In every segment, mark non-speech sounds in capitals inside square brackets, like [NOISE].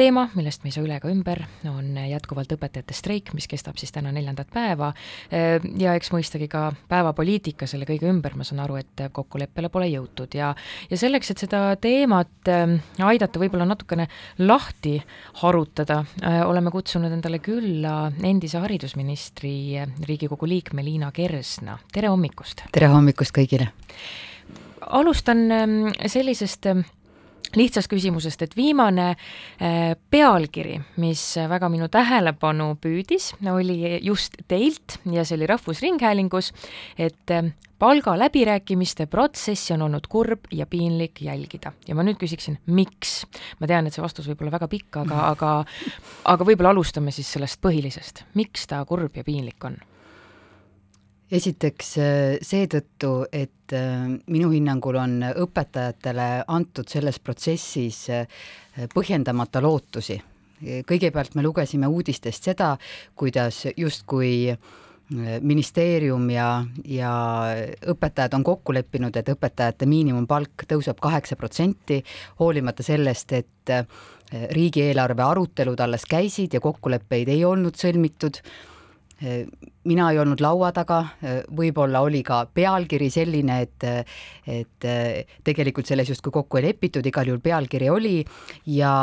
teema, millest me ei saa üle ega ümber, on jätkuvalt õpetajate streik, mis kestab siis täna neljandat päeva ja eks mõistagi ka päevapoliitika selle kõige ümber, ma saan aru, et kokkuleppele pole jõutud ja ja selleks, et seda teemat aidata võib-olla natukene lahti harutada, oleme kutsunud endale külla endise haridusministri, Riigikogu liikme Liina Kersna, tere hommikust! tere hommikust kõigile! alustan sellisest lihtsast küsimusest, et viimane äh, pealkiri, mis väga minu tähelepanu püüdis, oli just teilt ja see oli Rahvusringhäälingus, et äh, palgaläbirääkimiste protsessi on olnud kurb ja piinlik jälgida ja ma nüüd küsiksin, miks? ma tean, et see vastus võib olla väga pikk, aga, aga aga võib-olla alustame siis sellest põhilisest, miks ta kurb ja piinlik on? Esiteks äh, seetõttu, et äh, minu hinnangul on õpetajatele antud selles protsessis äh, põhjendamata lootusi. kõigepealt me lugesime uudistest seda, kuidas justkui ministeerium ja, ja õpetajad on kokku leppinud, et õpetajate miinimumpalk tõuseb kaheksa protsenti, hoolimata sellest, et riigieelarve arutelud alles käisid ja kokkuleppeid ei olnud sõlmitud mina ei olnud laua taga, võib-olla oli ka pealkiri selline, et, et tegelikult selles justkui kokku ei lepitud, igal juhul pealkiri oli ja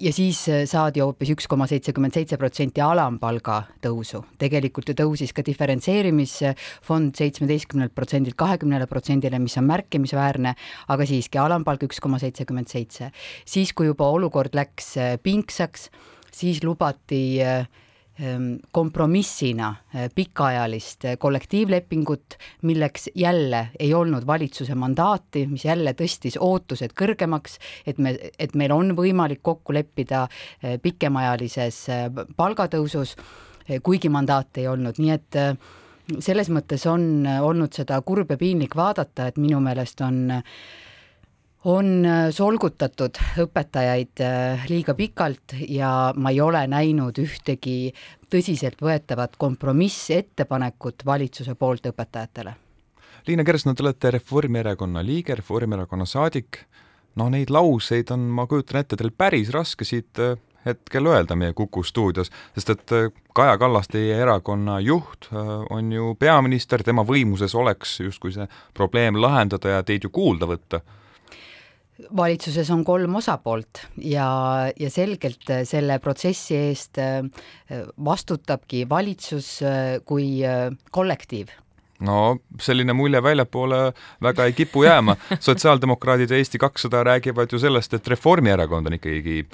ja siis saadi hoopis üks koma seitsekümmend seitse protsenti alampalga tõusu. tegelikult ju tõusis ka diferentseerimisfond seitsmeteistkümnelt protsendilt kahekümnele protsendile, mis on märkimisväärne, aga siiski alampalk üks koma seitsekümmend seitse. siis, kui juba olukord läks pingsaks, siis lubati äh, kompromissina eh, pikaajalist eh, kollektiivlepingut, milleks jälle ei olnud valitsuse mandaati, mis jälle tõstis ootused kõrgemaks, et me, et meil on võimalik kokku leppida eh, pikemaajalises palgatõusus, kuigi mandaati ei olnud, nii et selles mõttes on olnud seda kurb ja piinlik vaadata, et minu meelest on äh, on äh, solgutatud õpetajaid äh, liiga pikalt ja ma ei ole näinud ühtegi tõsiseltvõetavat kompromissettepanekut valitsuse poolt õpetajatele. Liina Kersna, te olete Reformierakonna liige, Reformierakonna saadik, noh, neid lauseid on, ma kujutan ette, teil päris raske siit äh, hetkel öelda meie Kuku stuudios, sest et Kaja Kallas, teie erakonna juht, on ju peaminister, tema võimuses oleks justkui see probleem lahendada ja teid ju kuulda võtta valitsuses on kolm osapoolt ja, ja selgelt selle protsessi eest äh, vastutabki valitsus äh, kui äh, kollektiiv no selline mulje väljapoole väga ei kipu jääma. [LAUGHS] sotsiaaldemokraadid ja Eesti kakssada räägivad ju sellest, et Reformierakond on ikkagi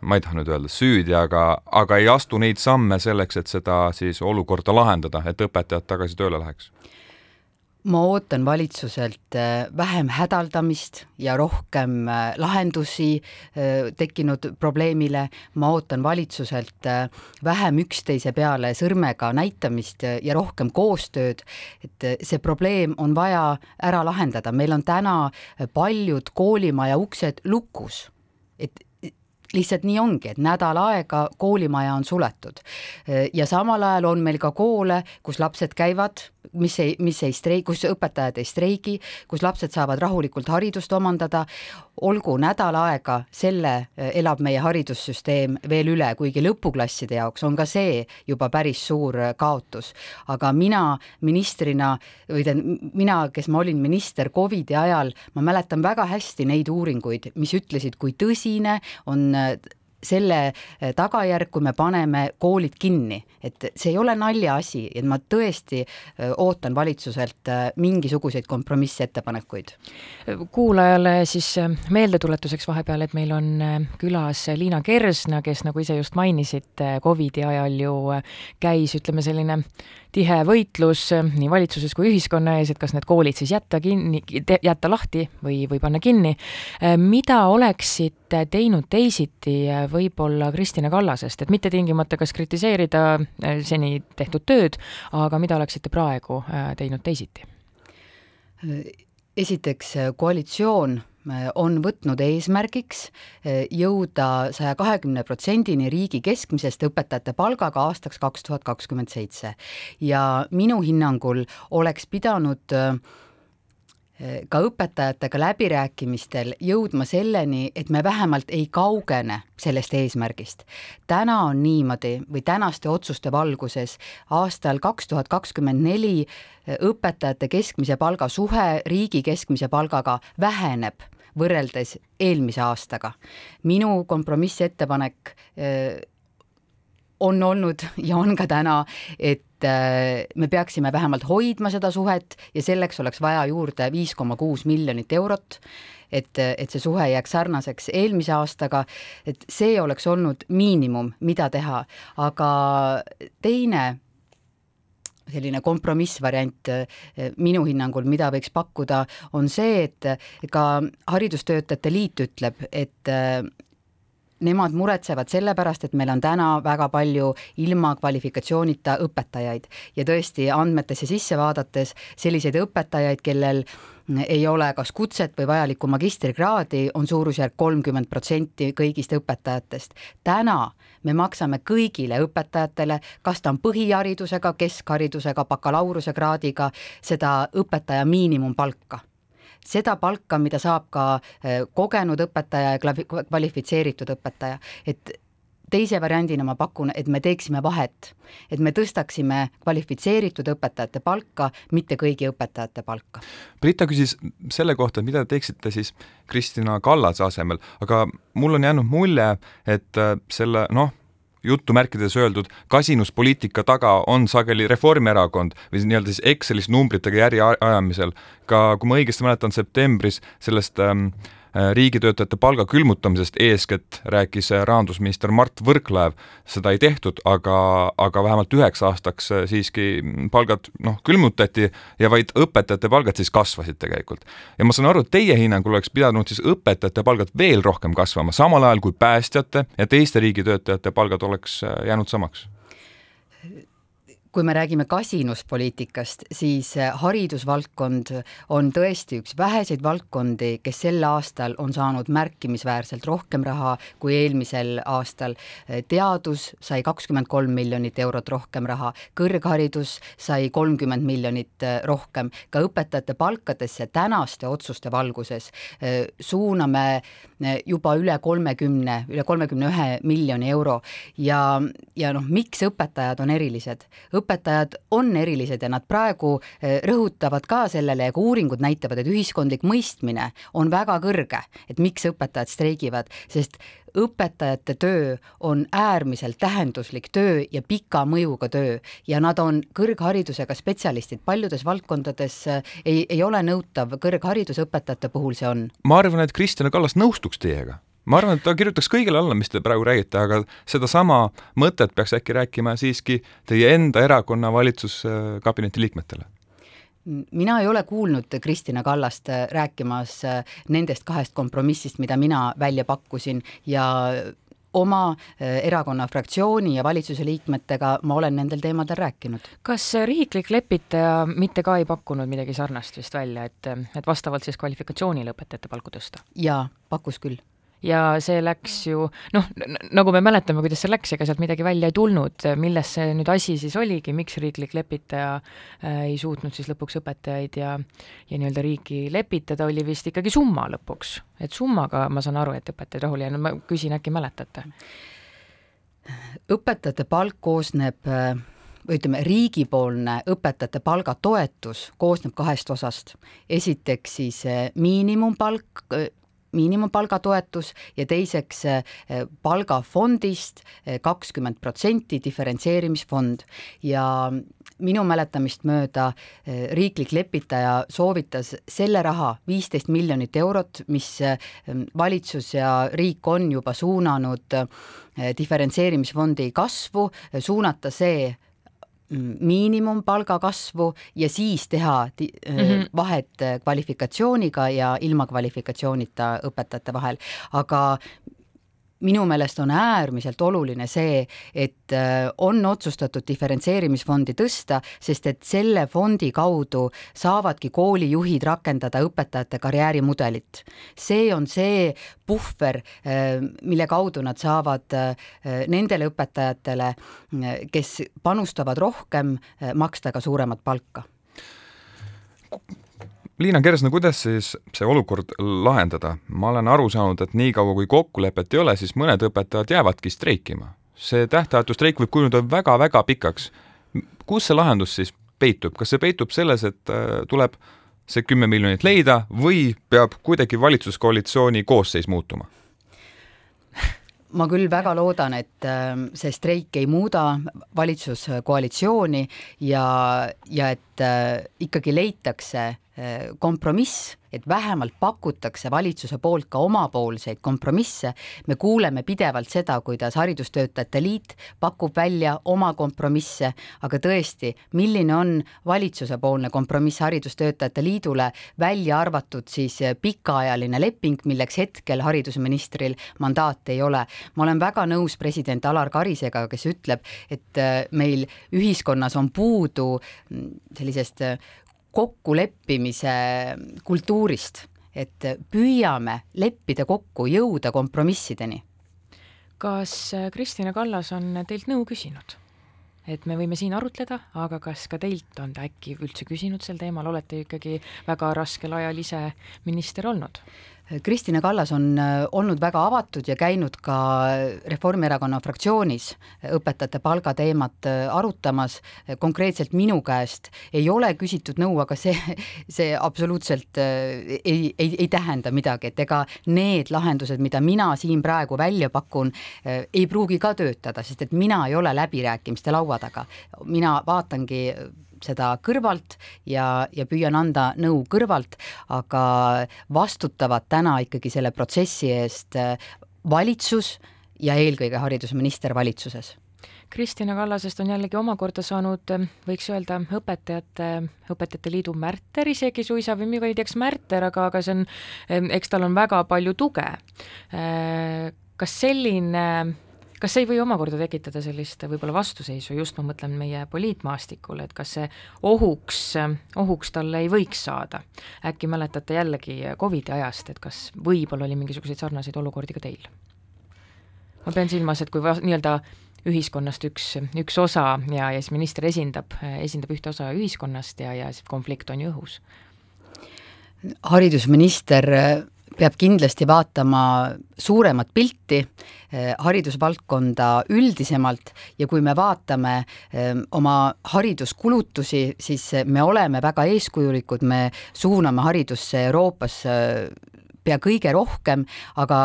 ma ei taha nüüd öelda süüdi, aga, aga ei astu neid samme selleks, et seda siis olukorda lahendada, et õpetajad tagasi tööle läheks ma ootan valitsuselt äh, vähem hädaldamist ja rohkem äh, lahendusi äh, tekkinud probleemile, ma ootan valitsuselt vähem üksteise peale sõrmega näitamist ja rohkem koostööd, et see probleem on vaja ära lahendada, meil on täna paljud koolimaja uksed lukus, et lihtsalt nii ongi, et nädal aega koolimaja on suletud. ja samal ajal on meil ka koole, kus lapsed käivad, mis ei, mis ei streigi, kus õpetajad ei streigi, kus lapsed saavad rahulikult haridust omandada, olgu nädal aega, selle eh, elab meie haridussüsteem veel üle, kuigi lõpuklasside jaoks on ka see juba päris suur eh, kaotus. aga mina ministrina või tähendab, mina, kes ma olin minister Covidi ajal, ma mäletan väga hästi neid uuringuid, mis ütlesid, kui tõsine on eh, selle eh, tagajärg, kui me paneme koolid kinni, et see ei ole naljaasi, et ma tõesti eh, ootan valitsuselt eh, mingisuguseid kompromissettepanekuid. kuulajale siis meeldetuletuseks vahepeal, et meil on külas Liina Kersna, kes nagu ise just mainisite, Covidi ajal ju käis, ütleme selline tihe võitlus nii valitsuses kui ühiskonna ees, et kas need koolid siis jätta kinni, jätta lahti või, või panna kinni. mida oleksite teinud teisiti võib-olla Kristina Kallasest, et mitte tingimata kas kritiseerida seni tehtud tööd, aga mida oleksite praegu teinud teisiti? esiteks, koalitsioon on võtnud eesmärgiks eh, jõuda saja kahekümne protsendini riigi keskmisest õpetajate palgaga aastaks kaks tuhat kakskümmend seitse. ja minu hinnangul oleks pidanud eh, ka õpetajatega läbirääkimistel jõudma selleni, et me vähemalt ei kaugene sellest eesmärgist. täna on niimoodi või tänaste otsuste valguses aastal kaks tuhat kakskümmend neli õpetajate keskmise palga suhe riigi keskmise palgaga väheneb võrreldes eelmise aastaga. minu kompromissettepanek on olnud ja on ka täna, et äh, me peaksime vähemalt hoidma seda suhet ja selleks oleks vaja juurde viis koma kuus miljonit eurot, et, et see suhe jääks sarnaseks eelmise aastaga, et see oleks olnud miinimum, mida teha, aga teine selline kompromissvariant äh, minu hinnangul, mida võiks pakkuda, on see, et ka Haridustöötajate Liit ütleb, et äh, nemad muretsevad selle pärast, et meil on täna väga palju ilma kvalifikatsioonita õpetajaid. Ja tõesti andmetesse sisse vaadates selliseid õpetajaid, kellel ei ole kas kutset või vajalikku magistrikraadi, on suurusjärk kolmkümmend protsenti kõigist õpetajatest. täna me maksame kõigile õpetajatele, kas ta on põhiharidusega, keskharidusega, bakalaureusekraadiga, seda õpetaja miinimumpalka seda palka, mida saab ka eh, kogenud õpetaja ja kvalifitseeritud õpetaja, et teise variandina ma pakun, et me teeksime vahet, et me tõstaksime kvalifitseeritud õpetajate palka, mitte kõigi õpetajate palka. Brita küsis selle kohta, mida te teeksite siis Kristina Kallase asemel, aga mul on jäänud mulje, et äh, selle noh, jutumärkides öeldud kasinuspoliitika taga on sageli Reformierakond või nii-öelda siis Excelis numbritega järje ajamisel. ka kui ma õigesti mäletan, septembris sellest ähm, Äh, riigitöötajate palga külmutamisest eeskätt rääkis äh, rahandusminister Mart Võrklaev, seda ei tehtud, aga, aga vähemalt üheks aastaks äh, siiski palgad noh, külmutati ja vaid õpetajate palgad siis kasvasid tegelikult. ja ma saan aru, et teie hinnangul oleks pidanud siis õpetajate palgad veel rohkem kasvama, samal ajal kui päästjate ja teiste riigitöötajate palgad oleks jäänud samaks kui me räägime kasinuspoliitikast, siis äh, haridusvaldkond on tõesti üks väheseid valdkondi, kes sel aastal on saanud märkimisväärselt rohkem raha kui eelmisel aastal. Teadus sai kakskümmend kolm miljonit eurot rohkem raha, kõrgharidus sai kolmkümmend miljonit äh, rohkem, ka õpetajate palkadesse tänaste otsuste valguses suuname juba üle kolmekümne, üle kolmekümne ühe miljoni euro ja, ja noh, miks õpetajad on erilised? Õpetajad on erilised ja nad praegu eh, rõhutavad ka sellele ja ka uuringud näitavad, et ühiskondlik mõistmine on väga kõrge, et miks õpetajad streigivad, sest õpetajate töö on äärmiselt tähenduslik töö ja pika mõjuga töö ja nad on kõrgharidusega spetsialistid, paljudes valdkondades eh, ei, ei ole nõutav kõrgharidus, õpetajate puhul see on. ma arvan, et Kristjan Kallas nõustuks teiega ma arvan, et ta kirjutaks kõigele alla, mis te praegu räägite, aga sedasama mõtet peaks äkki rääkima siiski teie enda erakonna valitsuskabineti liikmetele mina ei ole kuulnud Kristina Kallast rääkimas nendest kahest kompromissist, mida mina välja pakkusin ja oma erakonna fraktsiooni ja valitsuse liikmetega ma olen nendel teemadel rääkinud. kas riiklik lepitaja mitte ka ei pakkunud midagi sarnast vist välja, et, et vastavalt siis kvalifikatsioonile õpetajate palku tõsta? jaa, pakkus küll ja see läks ju noh, nagu me mäletame, kuidas see läks, ega sealt midagi välja ei tulnud, milles see nüüd asi siis oligi, miks riiklik lepitaja äh, ei suutnud siis lõpuks õpetajaid ja ja nii-öelda riiki lepitada, oli vist ikkagi summa lõpuks, et summaga ma saan aru, et õpetajaid rahule jäänud, ma küsin, äkki mäletate? õpetajate palk koosneb või ütleme, riigipoolne õpetajate palgatoetus koosneb kahest osast. esiteks siis äh, miinimumpalk, miinimumpalgatoetus ja teiseks eh, palgafondist eh, kakskümmend protsenti diferentseerimisfond. Ja minu mäletamist mööda eh, riiklik lepitaja soovitas selle raha, viisteist miljonit eurot, mis valitsus ja riik on juba suunanud diferentseerimisfondi kasvu, suunata see miinimumpalga kasvu ja siis teha mm -hmm. vahet kvalifikatsiooniga ja ilma kvalifikatsioonita õpetajate vahel, aga minu meelest on äärmiselt oluline see, et äh, on otsustatud diferentseerimisfondi tõsta, sest et selle fondi kaudu saavadki koolijuhid rakendada õpetajate karjäärimudelit. see on see puhver, äh, mille kaudu nad saavad äh, nendele õpetajatele, kes panustavad rohkem, maksta ka suuremat palka Liina Kersna, kuidas siis see olukord lahendada? ma olen aru saanud, et niikaua kui kokkulepet ei ole, siis mõned õpetajad jäävadki streikima. see tähtajatu streik võib kujuneda väga-väga pikaks. kus see lahendus siis peitub, kas see peitub selles, et äh, tuleb see kümme miljonit leida või peab kuidagi valitsuskoalitsiooni koosseis muutuma? ma küll väga loodan, et ähm, see streik ei muuda valitsuskoalitsiooni ja, ja et äh, ikkagi leitakse äh, kompromiss et vähemalt pakutakse valitsuse poolt ka omapoolseid kompromisse. me kuuleme pidevalt seda, kuidas Haridustöötajate Liit pakub välja oma kompromisse, aga tõesti, milline on valitsusepoolne kompromiss Haridustöötajate Liidule, välja arvatud siis pikaajaline leping, milleks hetkel haridusministril mandaati ei ole. ma olen väga nõus president Alar Karisega, kes ütleb, et meil ühiskonnas on puudu sellisest kokkuleppimise kultuurist, et püüame leppida kokku, jõuda kompromissideni. kas äh, Kristina Kallas on teilt nõu küsinud? et me võime siin arutleda, aga kas ka teilt on ta äkki üldse küsinud sel teemal, olete ikkagi väga raskel ajal ise minister olnud? Kristina Kallas on äh, olnud väga avatud ja käinud ka Reformierakonna fraktsioonis õpetajate palgateemat äh, arutamas, konkreetselt minu käest ei ole küsitud nõu, aga see, [LAUGHS] see absoluutselt äh, ei, ei, ei tähenda midagi, et ega need lahendused, mida mina siin praegu välja pakun, ei pruugi ka töötada, sest et mina ei ole läbirääkimiste laua taga. mina vaatangi seda kõrvalt ja, ja püüan anda nõu kõrvalt, aga vastutavad täna ikkagi selle protsessi eest äh, valitsus ja eelkõige haridusminister valitsuses Kristina Kallasest on jällegi omakorda saanud, äh, võiks öelda, õpetajate, õpetajate liidu märter isegi suisa või ma ei tea, kas märter, aga, aga see on, äh, eks tal on väga palju tuge. Kas selline kas see ei või omakorda tekitada sellist võib-olla vastuseisu, just ma mõtlen meie poliitmaastikule, et kas see ohuks, ohuks talle ei võiks saada? äkki mäletate jällegi Covidi ajast, et kas võib-olla oli mingisuguseid sarnaseid olukordi ka teil? ma pean silmas, et kui nii-öelda ühiskonnast üks, üks osa ja, ja siis minister esindab, esindab ühte osa ühiskonnast ja, ja see konflikt on ju õhus. haridusminister peab kindlasti vaatama suuremat pilti, eh, haridusvaldkonda üldisemalt ja kui me vaatame eh, oma hariduskulutusi, siis me oleme väga eeskujulikud, me suuname haridusse Euroopas pea kõige rohkem, aga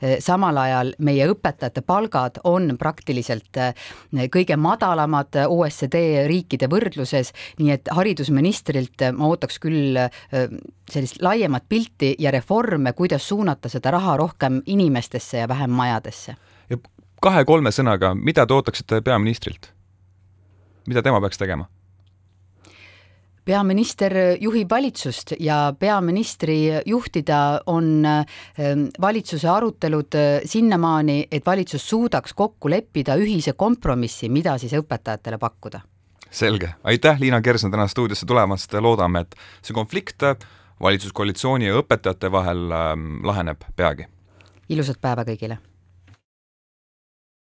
eh, samal ajal meie õpetajate palgad on praktiliselt eh, kõige madalamad OECD riikide võrdluses, nii et haridusministrilt ma ootaks küll eh, sellist laiemat pilti ja reforme, kuidas suunata seda raha rohkem inimestesse ja vähem majadesse. ja kahe-kolme sõnaga, mida te ootaksite peaministrilt? mida tema peaks tegema? Peaminister juhib valitsust ja peaministri juhtida on ähm, valitsuse arutelud äh, sinnamaani, et valitsus suudaks kokku leppida ühise kompromissi, mida siis õpetajatele pakkuda. selge, aitäh, Liina Kersna täna stuudiosse tulemast, loodame, et see konflikt valitsuskoalitsiooni ja õpetajate vahel ähm, laheneb peagi. ilusat päeva kõigile!